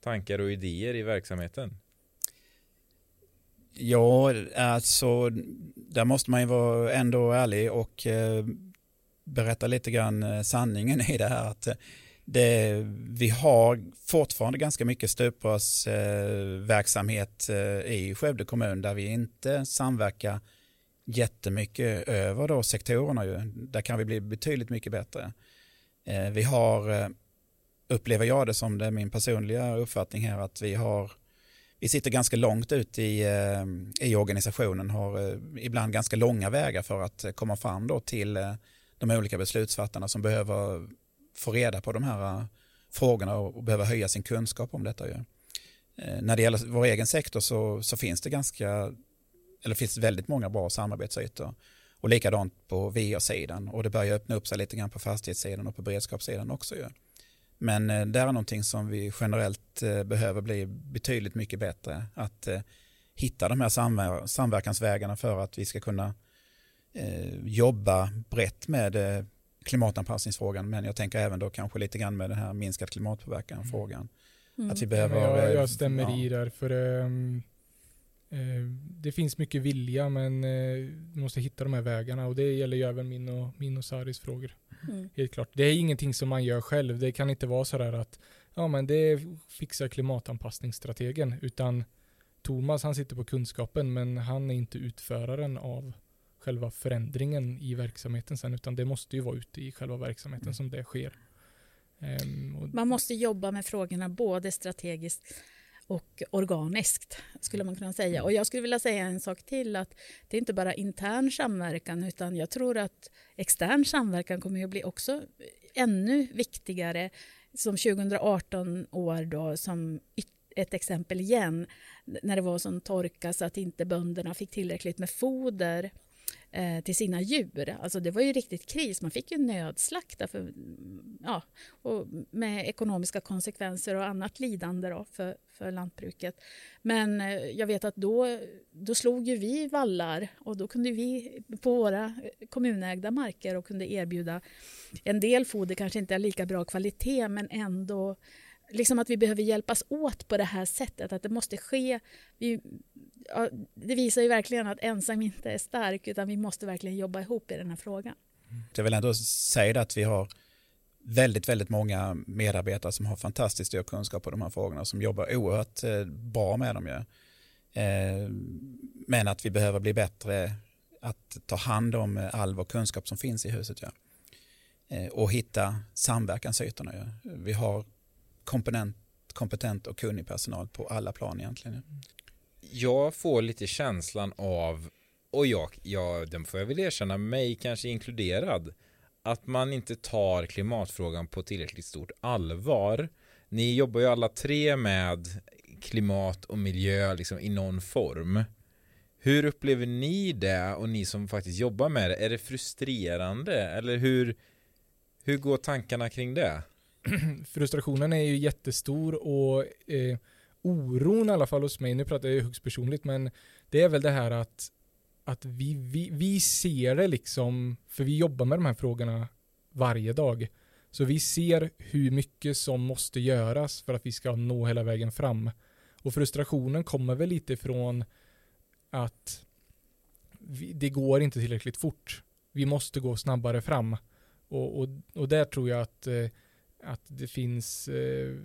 tankar och idéer i verksamheten? Ja, alltså där måste man ju vara ändå ärlig och eh, berätta lite grann eh, sanningen i det här. Att det, vi har fortfarande ganska mycket stuprörsverksamhet eh, i Skövde kommun där vi inte samverkar jättemycket över då sektorerna. Ju. Där kan vi bli betydligt mycket bättre. Eh, vi har, eh, upplever jag det som det är min personliga uppfattning här, att vi har vi sitter ganska långt ut i, eh, i organisationen, har ibland ganska långa vägar för att komma fram då till de olika beslutsfattarna som behöver få reda på de här frågorna och, behöver höja sin kunskap om detta. Ju. När det gäller vår egen sektor så, så finns det ganska, eller finns väldigt många bra samarbetsytor. Och likadant på VA-sidan och det börjar öppna upp sig lite grann på fastighetssidan och på beredskapssidan också. Ju. Men eh, det är någonting som vi generellt eh, behöver bli betydligt mycket bättre. Att eh, hitta de här samver samverkansvägarna för att vi ska kunna eh, jobba brett med eh, klimatanpassningsfrågan. Men jag tänker även då kanske lite grann med den här minskad klimatpåverkan-frågan. Mm. Att vi Ja, behöver... men jag, jag stämmer ja. i där för eh, det finns mycket vilja men eh, vi måste hitta de här vägarna och det gäller ju även min och, min och Saris frågor. Mm. Helt klart. Det är ingenting som man gör själv. Det kan inte vara sådär att ja men det fixar klimatanpassningsstrategen utan Thomas han sitter på kunskapen men han är inte utföraren av själva förändringen i verksamheten sen utan det måste ju vara ute i själva verksamheten Mm. som det sker. Och, Man måste jobba med frågorna både strategiskt och organiskt skulle man kunna säga. Och jag skulle vilja säga en sak till att det är inte bara intern samverkan utan jag tror att extern samverkan kommer att bli också ännu viktigare som 2018 år då som ett exempel igen när det var sån torka så att inte bönderna fick tillräckligt med foder Eh, till sina djur. Alltså det var ju riktigt kris. Man fick ju nödslakta för, ja, och med ekonomiska konsekvenser och annat lidande då för, för lantbruket. Men eh, jag vet att då, då slog ju vi vallar och då kunde vi på våra kommunägda marker och kunde erbjuda en del foder, kanske inte av lika bra kvalitet men ändå liksom att vi behöver hjälpas åt på det här sättet, att det måste ske. Vi, ja, det visar ju verkligen att ensam inte är stark utan vi måste verkligen jobba ihop i den här frågan. Jag vill ändå säga att vi har väldigt, väldigt många medarbetare som har fantastiskt stor kunskap på de här frågorna som jobbar oerhört eh, bra med dem. Ju. Eh, Men att vi behöver bli bättre att ta hand om all vår kunskap som finns i huset. Ja. Eh, Och hitta samverkansytorna. Ja. Vi har kompetent, kompetent och kunnig personal på alla plan egentligen. Ja. Jag får lite känslan av, och jag, ja, den får jag väl erkänna, mig kanske inkluderad, att man inte tar klimatfrågan på tillräckligt stort allvar. Ni jobbar ju alla tre med klimat och miljö liksom i någon form. Hur upplever ni det och ni som faktiskt jobbar med det? Är det frustrerande eller hur, hur går tankarna kring det? frustrationen är ju jättestor och eh, oron i alla fall hos mig, nu pratar jag ju högst personligt, men det är väl det här att, att vi, vi, vi ser det liksom, för vi jobbar med de här frågorna varje dag. Så vi ser hur mycket som måste göras för att vi ska nå hela vägen fram. Och frustrationen kommer väl lite ifrån att vi, det går inte tillräckligt fort. Vi måste gå snabbare fram. Och, och, och där tror jag att, eh, att det finns eh,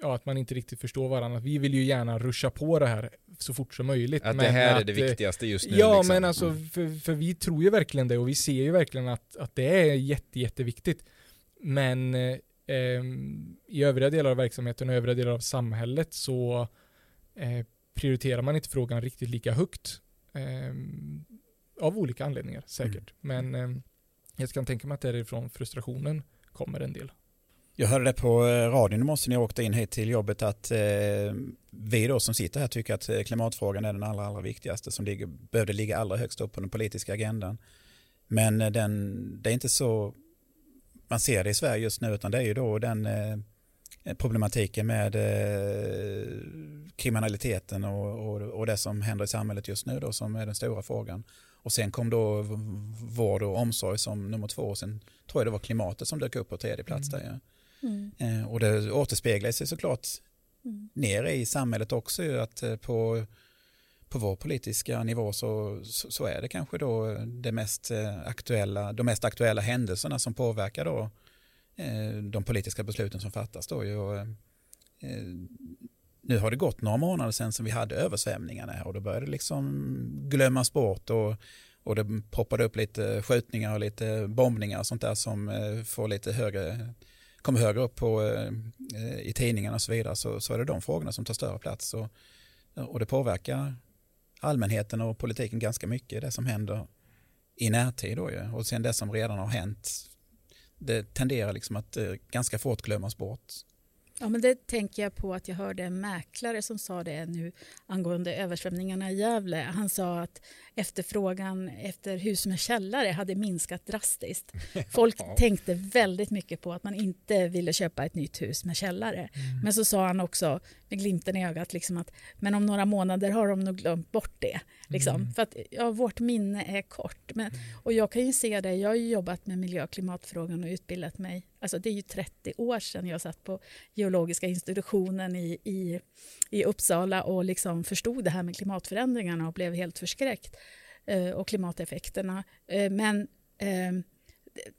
ja, att man inte riktigt förstår varandra. Vi vill ju gärna ruscha på det här så fort som möjligt. Att det men här är att, det eh, viktigaste just nu. Ja, liksom. men alltså, för, för vi tror ju verkligen det och vi ser ju verkligen att, att det är jätte, jätteviktigt. Men eh, ehm, i övriga delar av verksamheten och övriga delar av samhället så eh, prioriterar man inte frågan riktigt lika högt. Ehm, av olika anledningar säkert. Men ehm, jag kan tänka mig att därifrån frustrationen kommer en del. Jag hörde det på eh, radion i morse när jag åkte in hit till jobbet att eh, vi då som sitter här tycker att eh, klimatfrågan är den allra, allra viktigaste som ligger, behövde ligga allra högst upp på den politiska agendan. Men eh, den, det är inte så man ser det i Sverige just nu utan det är ju då den eh, problematiken med eh, kriminaliteten och, och, och det som händer i samhället just nu då som är den stora frågan. Och sen kom då vård och omsorg som nummer två och sen tror jag det var klimatet som dök upp på tredje plats där. Ja. Mm. Eh, Och det återspeglar sig såklart Mm. ner i samhället också att eh, på, på vår politiska nivå så, så, så är det kanske då det mest eh, aktuella, de mest aktuella händelserna som påverkar då eh, de politiska besluten som fattas då. Och, eh, nu har det gått några månader sedan som vi hade översvämningarna här och då började det liksom glömmas bort och, och det poppade upp lite skjutningar och lite bombningar och sånt där som får lite högre kommer högre upp på, eh, i tidningarna och så vidare så, så är det de frågorna som tar större plats. Och, och det påverkar allmänheten och politiken ganska mycket, det som händer i närtid. Då, ju. Och sen det som redan har hänt, det tenderar liksom att eh, ganska fort glömmas bort. Ja, men det tänker jag på att jag hörde en mäklare som sa det nu angående översvämningarna i Gävle. Han sa att efterfrågan efter hus med källare hade minskat drastiskt. Folk Ja. tänkte väldigt mycket på att man inte ville köpa ett nytt hus med källare. Men så sa han också med glimten i ögat liksom att men om några månader har de nog glömt bort det. Liksom. Mm. För att ja, vårt minne är kort. Men, och jag kan ju se det, jag har ju jobbat med miljö och klimatfrågan och utbildat mig. Alltså det är ju 30 år sedan jag satt på geologiska institutionen i, i, i Uppsala och liksom förstod det här med klimatförändringarna och blev helt förskräckt. Eh, och klimateffekterna. Eh, men eh,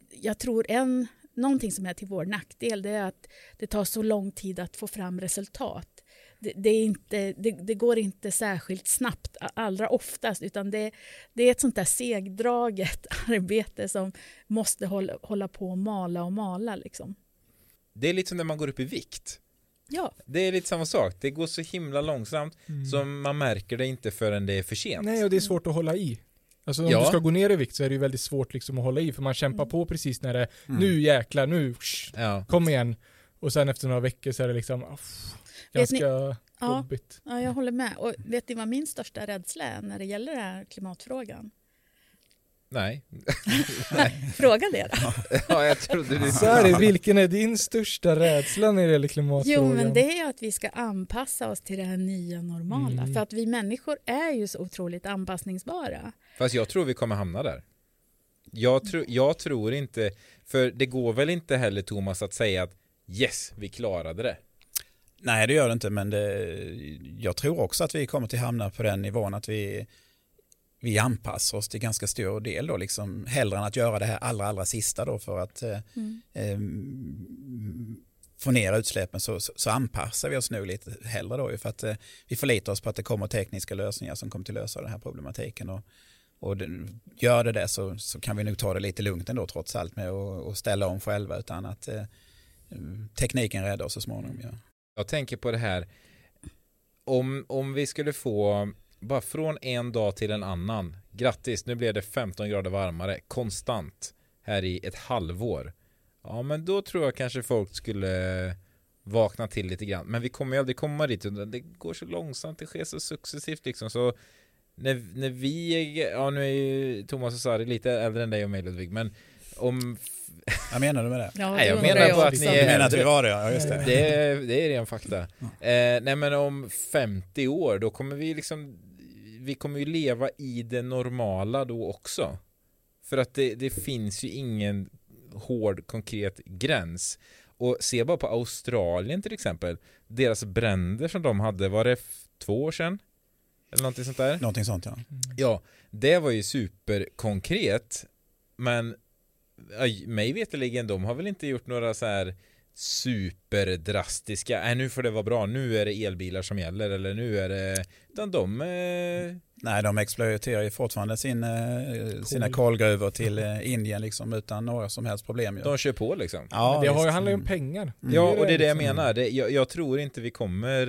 jag tror en, någonting som är till vår nackdel det är att det tar så lång tid att få fram resultat. Det, det, är inte, det, det går inte särskilt snabbt allra oftast utan det, det är ett sånt där segdraget arbete som måste hålla, hålla på och mala och mala. Liksom. Det är lite som när man går upp i vikt. Ja, Det är lite samma sak. Det går så himla långsamt Mm. så man märker det inte förrän det är för sent. Nej, och det är svårt att hålla i. Alltså om Ja. du ska gå ner i vikt så är det ju väldigt svårt liksom att hålla i för man kämpar Mm. på precis när det Mm. nu jäklar, nu, Ja. kom igen. Och sen efter några veckor så är det liksom aff, Vet ni- ganska Ja. jobbigt. ja, jag håller med. Och vet ni vad min största rädsla är när det gäller den här klimatfrågan? Nej. Fråga det då. ja, jag trodde du Så är det, vilken är din största rädsla när det gäller klimatfrågan? Jo, men det är ju att vi ska anpassa oss till det här nya normala. Mm. För att vi människor är ju så otroligt anpassningsbara. Fast jag tror vi kommer hamna där. Jag, tro, jag tror inte, för det går väl inte heller Thomas att säga att yes, vi klarade det. Nej, det gör det inte, men det, jag tror också att vi kommer till hamna på den nivån att vi, vi anpassar oss till ganska stor del då, liksom, hellre än att göra det här allra, allra sista då för att eh, Mm. eh, få ner utsläppen så, så, anpassar vi oss nu lite hellre då för att eh, vi förlitar oss på att det kommer tekniska lösningar som kommer till lösa den här problematiken och, och det, gör det det så, så kan vi nog ta det lite lugnt ändå trots allt med att ställa om själva utan att eh, tekniken räddar oss så småningom. Ja. Jag tänker på det här, om, om vi skulle få, bara från en dag till en annan, grattis, nu blev det 15 grader varmare, konstant, här i ett halvår. Ja, men då tror jag kanske folk skulle vakna till lite grann. Men vi kommer ju aldrig komma dit, det går så långsamt, det sker så successivt liksom. Så när, när vi, ja nu är ju Thomas och Sari lite äldre än dig och mig Ludvig, men om... Vad menar du med det? Ja, Nej, jag menar undrar på att ni Du är- menar att vi var det? Ja, just det. Det är, det är ren fakta. Eh, nej men om 50 år då kommer vi liksom Vi kommer ju leva i det normala då också. För att det, det finns ju ingen hård konkret gräns. Och se bara på Australien till exempel. Deras bränder som de hade, var det två år sedan? Eller någonting sånt där? Någonting sånt ja. Ja, det var ju superkonkret. Men mig veterligen, de har väl inte gjort några så här superdrastiska, nej nu får det vara bra, nu är det elbilar som gäller eller nu är det, utan de eh, Nej, de exploaterar ju fortfarande sin, eh, sina kolgruvor till eh, Indien liksom utan några som helst problem. ju. de kör på liksom. Ja, det har handlar ju om pengar. Ja, och det är det jag menar. Det, jag, jag tror inte vi kommer...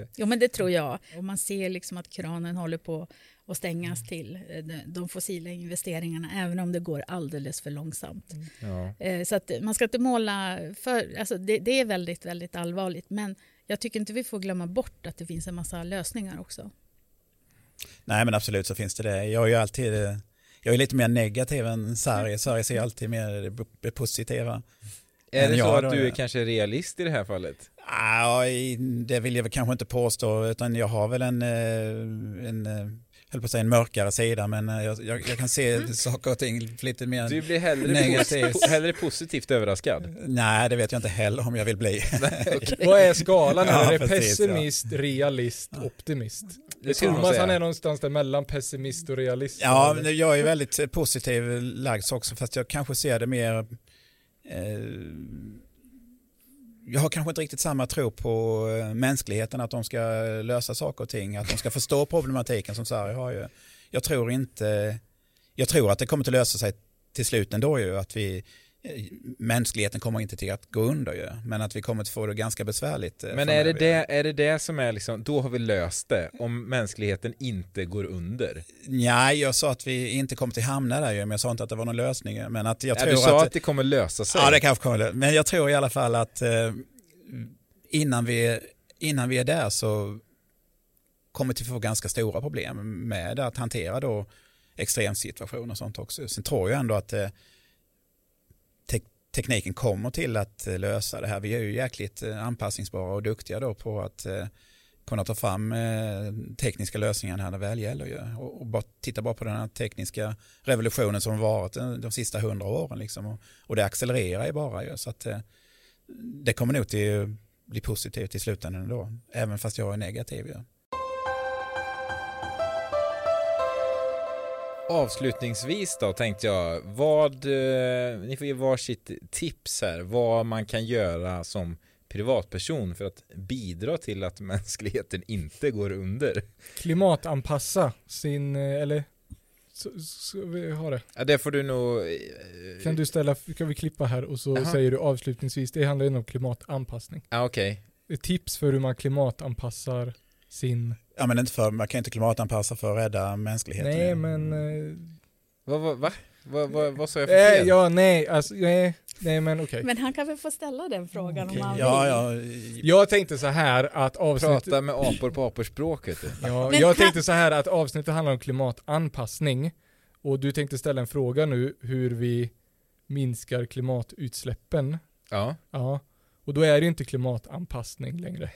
Eh, Jo, men det tror jag. Och man ser liksom att kranen håller på att stängas till eh, de- fossila investeringarna, även om det går alldeles för långsamt. ja. Eh, Så att man ska inte måla för... Alltså det, det är väldigt, väldigt allvarligt, men jag tycker inte vi får glömma bort att det finns en massa lösningar också. Nej, men absolut så finns det det. Jag är ju alltid, eh, jag är lite mer negativ än Sari. Sari ser alltid mer det- positiva. Är det så att du är kanske realist i det här fallet? Ja, i- det vill jag väl kanske inte påstå, utan jag har väl en, en höll på att säga en mörkare sida, men eh, jag, jag, jag kan se saker och ting lite mer... Du blir hellre, Negativ. pos- hellre positivt överraskad? Nej, det vet jag inte heller om jag vill bli. Vad är skalan? Ja, är det precis, ja. pessimist, realist, optimist? Det Thomas han är någonstans där mellan pessimist och realist. Ja, Eller? men jag är väldigt eh, positiv lagd också, fast jag kanske ser det mer... Eh, jag har kanske inte riktigt samma tro på eh, mänskligheten, att de ska lösa saker och ting, att de ska förstå problematiken som Sverige har ju. Jag tror inte... Jag tror att det kommer att lösa sig till slut ändå ju, att vi eh, Mänskligheten kommer inte till att gå under ju, men att vi kommer att få det ganska besvärligt. eh, Men är det, det, är det det som är liksom, då har vi löst det, om mänskligheten inte går under? Nej, jag sa att vi inte kommer till hamna där ju, men jag sa inte att det var någon lösning. Men att jag Ja, tror du sa att... att det kommer lösa sig. Ja, det kanske kommer det. Men jag tror i alla fall att eh, innan, vi, innan vi är där så kommer vi få ganska stora problem med att hantera då extremsituationer och sånt också. Sen tror jag ändå att eh, tekniken kommer till att eh, lösa det här. Vi är ju jäkligt eh, anpassningsbara och duktiga då på att eh, kunna ta fram tekniska lösningar när det väl gäller. Ju. Och, bara, titta bara på den här tekniska revolutionen som varit de, sista hundra åren. Liksom. Och, och det accelererar ju bara. Ju. Så att, det kommer nog till bli positivt i slutändan ändå. Även fast jag är negativ. Ju. Avslutningsvis då tänkte jag, vad, eh, ni får ge varsitt tips här, vad man kan göra som privatperson för att bidra till att mänskligheten inte går under. Klimatanpassa sin, eh, eller så, så vi har det. Ja, det får du nog... eh, Kan du ställa, kan vi klippa här och så Jaha. säger du avslutningsvis, det handlar ju om klimatanpassning. Ja, okej. Ett tips för hur man klimatanpassar sin, Ja, men inte för, man kan inte klimatanpassa för att rädda mänskligheten. nej men, eh, Vad, vad, va? Vad, vad, vad sa jag för eh, fel? ja nej, alltså, nej, nej men okej. Men han kan väl få ställa den frågan Okej. om han Ja, vill. ja, Jag tänkte så här att avsnittet, Prata med apor på aporspråk vet du. ja, Men jag tänkte så här att avsnittet handlar om klimatanpassning och du tänkte ställa en fråga nu hur vi minskar klimatutsläppen. Ja. Ja, och då är det inte klimatanpassning längre.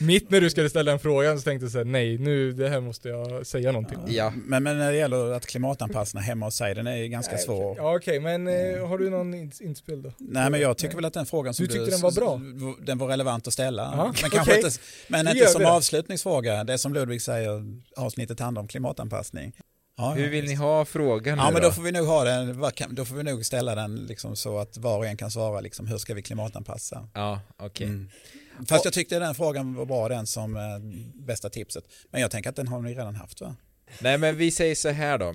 Mitt när du skulle ställa en fråga så tänkte jag så här, nej, nu, det här måste jag säga någonting om. Ja. Men, men när det gäller att klimatanpassa hemma hos sig, den är ju ganska Nej, svår. Ja, okej, men eh, har du någon ins- inspel då? Nej, men jag tycker väl att den frågan som Du tyckte den var bra? Den var relevant att ställa. Ja, men kanske inte, men inte som det. avslutningsfråga. Det som Ludvig säger, avsnittet handlar om klimatanpassning. Ja, Hur vill ni ha frågan nu Ja, men då? då får vi nog ha den, då får vi nog ställa den liksom så att var och en kan svara liksom, hur ska vi klimatanpassa? Ja, okej. Mm. Fast jag tyckte den frågan var bra, den som eh, bästa tipset. Men jag tänker att den har ni redan haft va? Nej men vi säger så här då.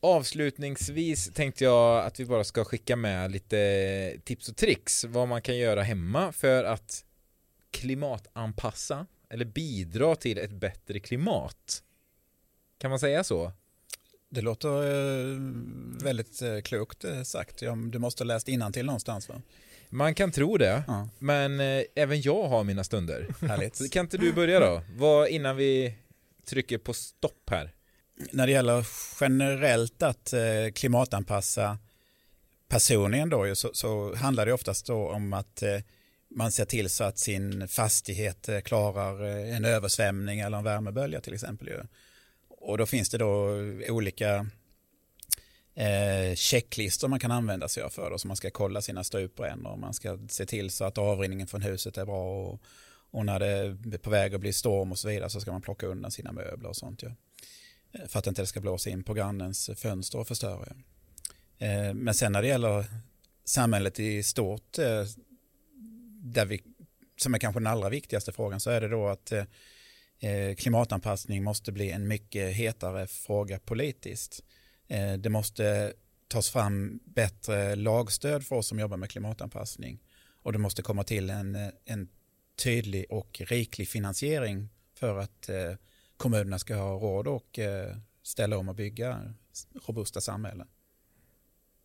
Avslutningsvis tänkte jag att vi bara ska skicka med lite tips och tricks vad man kan göra hemma för att klimatanpassa eller bidra till ett bättre klimat. Kan man säga så? Det låter eh, väldigt eh, klokt eh, sagt. Ja, du måste ha läst till någonstans va? Man kan tro det, Ja, men eh, även jag har mina stunder. härligt. Kan inte du börja då? Vad, innan vi trycker på stopp här. När det gäller generellt att eh, klimatanpassa personligen då, så, så handlar det oftast då om att eh, man ser till så att sin fastighet eh, klarar eh, en översvämning eller en värmebölja till exempel. Ju. Och då finns det då olika eh, checklistor man kan använda sig av för då, så man ska kolla sina stuprännor och man ska se till så att avrinningen från huset är bra och, och när det är på väg att bli storm och så vidare så ska man plocka undan sina möbler och sånt. Ja. Eh, för att inte det ska blåsa in på grannens fönster och förstöra. Ja. Eh, Men sen när det gäller samhället i stort, eh, där vi, som är kanske den allra viktigaste frågan så är det då att eh, eh klimatanpassning måste bli en mycket hetare fråga politiskt. Eh, det måste tas fram bättre lagstöd för oss som jobbar med klimatanpassning och det måste komma till en, en tydlig och riklig finansiering för att eh, kommunerna ska ha råd och eh, ställa om och bygga robusta samhällen.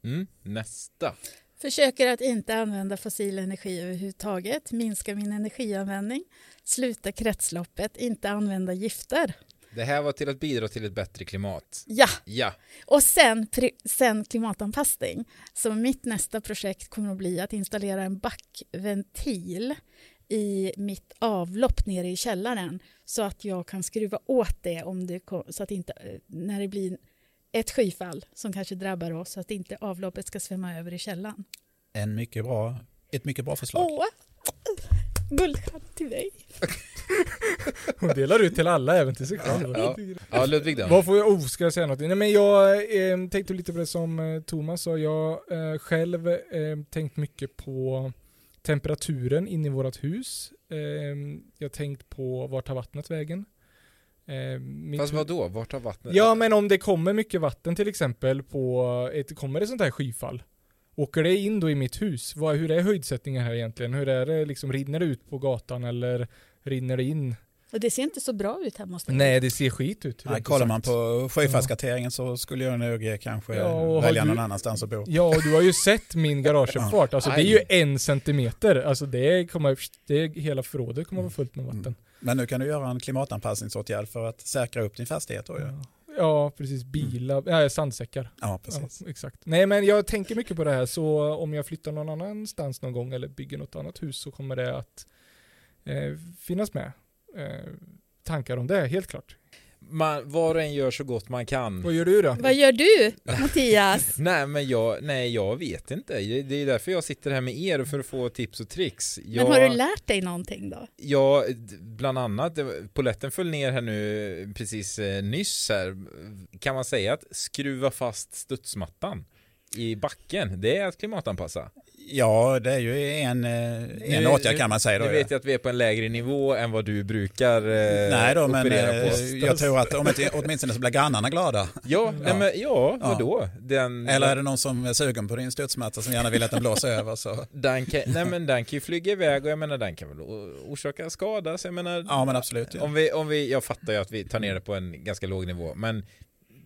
Mm, nästa. Försöker att inte använda fossil energi överhuvudtaget, minska min energianvändning, sluta kretsloppet, inte använda gifter. Det här var till att bidra till ett bättre klimat. Ja, Ja, och sen, sen klimatanpassning. Så mitt nästa projekt kommer att bli att installera en backventil i mitt avlopp nere i källaren så att jag kan skruva åt det om det så att inte eh, när det blir ett skyfall som kanske drabbar oss så att inte avloppet ska svämma över i källaren. En mycket bra, ett mycket bra förslag. Åh! Guldstjärna till dig. Hon delar ut till alla, även till sig själv. Ja. ja Ludvig då? Vad får jag, oh, ska jag säga något? Nej men jag eh, tänkte lite på det som eh, Thomas sa. Jag eh, själv eh, tänkt mycket på temperaturen inne i vårt hus. Eh, jag har tänkt på vart tar vattnet vägen? Eh, Fast hu- vad då? Vart har vattnet? Ja men om det kommer mycket vatten till exempel på ett, kommer det sånt här skyfall? Åker det in då i mitt hus? Vad, hur är höjdsättningen här egentligen? Hur är det liksom, rinner det ut på gatan eller rinner det in? Och det ser inte så bra ut här måste jag Nej det ser skit ut. Nej, kollar man på sjöfartskarteringen så skulle jag nog eh, kanske Ja, välja du- någon annanstans att bo. Ja, och du har ju sett min garageuppfart. Alltså det är ju en centimeter. Alltså det kommer, det hela förrådet kommer vara fullt med vatten. Men nu kan du göra en klimatanpassningsåtgärd för att säkra upp din fastighet. Då. Ja. Ja, precis. Bilar, nej, sandsäckar. Ja, precis. Ja, exakt. Nej, men jag tänker mycket på det här, så om jag flyttar någon annanstans någon gång eller bygger något annat hus så kommer det att eh, finnas med eh, tankar om det, helt klart. Man, var och en gör så gott man kan. Vad gör du då? Vad gör du Mattias? Nej men jag, nej jag vet inte. Det är därför jag sitter här med er för att få tips och tricks. Jag, Men har du lärt dig någonting då? Ja, bland annat, poletten föll ner här nu precis eh, nyss här. Kan man säga att skruva fast studsmattan i backen, det är att klimatanpassa? Ja, det är ju en, eh, en åtgärd kan man säga. Då, ja. vet jag att vi är på en lägre nivå än vad du brukar eh, Nej då, men eh, jag tror att om inte, åtminstone så blir grannarna glada. Ja, nej, men, ja, Ja. vadå? Den, Eller är det någon som är sugen på din studsmatta som gärna vill att den blåser över så. den, kan, nej, men den kan ju flyga iväg och jag menar den kan väl orsaka skada. Så jag menar, Ja, men absolut. Ja. om vi, om vi, jag fattar ju att vi tar ner det på en ganska låg nivå, men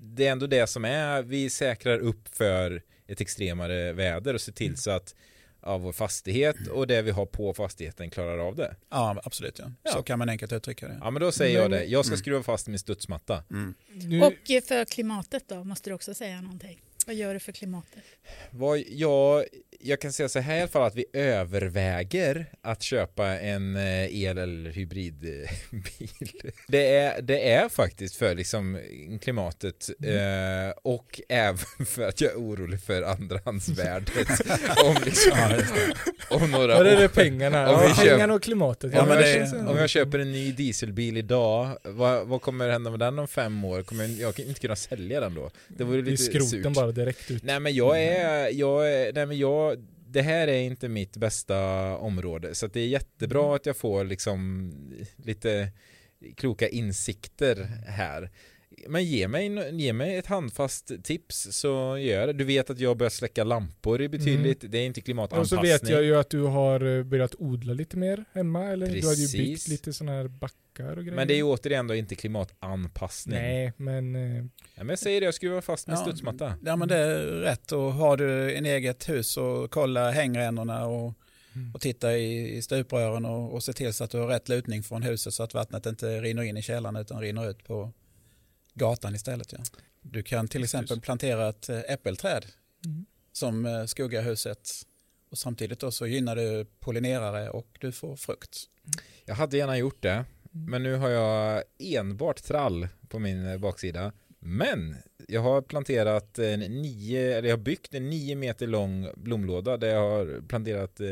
det är ändå det som är, vi säkrar upp för ett extremare väder och ser till så att ja, vår fastighet och det vi har på fastigheten klarar av det. ja, absolut. Ja. Ja. Så kan man enkelt uttrycka det. Ja, men då säger jag det. Jag ska Mm. skruva fast min studsmatta. Mm. Nu, Och eh, för klimatet då, måste du också säga någonting. Vad gör du för klimatet? Vad, ja, jag kan säga så här i alla fall att vi överväger att köpa en eh, el eller hybridbil. Det är, det är faktiskt för liksom klimatet eh, och även för att jag är orolig för andrahandsvärdet. om, liksom, om några var är år. det pengarna? Om Ja, köper- pengarna och klimatet. Ja, Om, men jag, det- köper, om jag köper en ny dieselbil idag, vad, vad kommer hända med den om fem år? Kommer jag, jag inte kunna sälja den då? Det vore det lite skroten surt. bara direkt ut. Nej men jag är, jag är, nej men jag, det här är inte mitt bästa område så det är jättebra att jag får liksom lite kloka insikter här. Men ge mig, ge mig ett handfast tips så gör jag det. Du vet att jag börjar släcka lampor i betydligt, det är inte Och så klimatanpassning. vet jag ju att du har eh, börjat odla lite mer hemma, eller du hade ju byggt Precis. lite sådana här backar och grejer. Men det är ju återigen då inte klimatanpassning. Nej, men... eh, Ja, men jag säger det, jag skruvar fast min Ja, studsmatta. Ja, men det är rätt. Och har du en eget hus och kolla hängrännorna och, Mm. och titta i, i stuprören och, och se till så att du har rätt lutning från huset så att vattnet inte rinner in i källaren utan rinner ut på gatan istället. Ja. Du kan till exempel plantera ett eh, äppelträd Mm. som eh, skuggar huset och samtidigt då så gynnar du pollinerare och du får frukt. Jag hade gärna gjort det, men nu har jag enbart trall på min eh, baksida. Men jag har planterat en nio, eller jag har byggt en nio meter lång blomlåda där jag har planterat eh,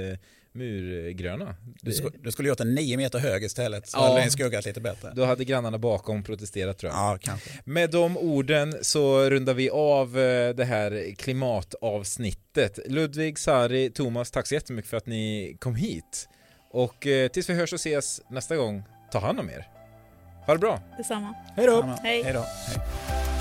murgröna. Du, sk- du skulle gjort en nio meter hög istället så Ja. hade den skuggat lite bättre. Då hade grannarna bakom protesterat tror jag. Ja, kanske. Med de orden så rundar vi av eh, det här klimatavsnittet. Ludvig, Sari, Thomas, tack så jättemycket för att ni kom hit. Och eh, tills vi hörs och ses nästa gång, ta hand om er. Ha det bra! Detsamma. Hej då! Hej. Hej då. Hej.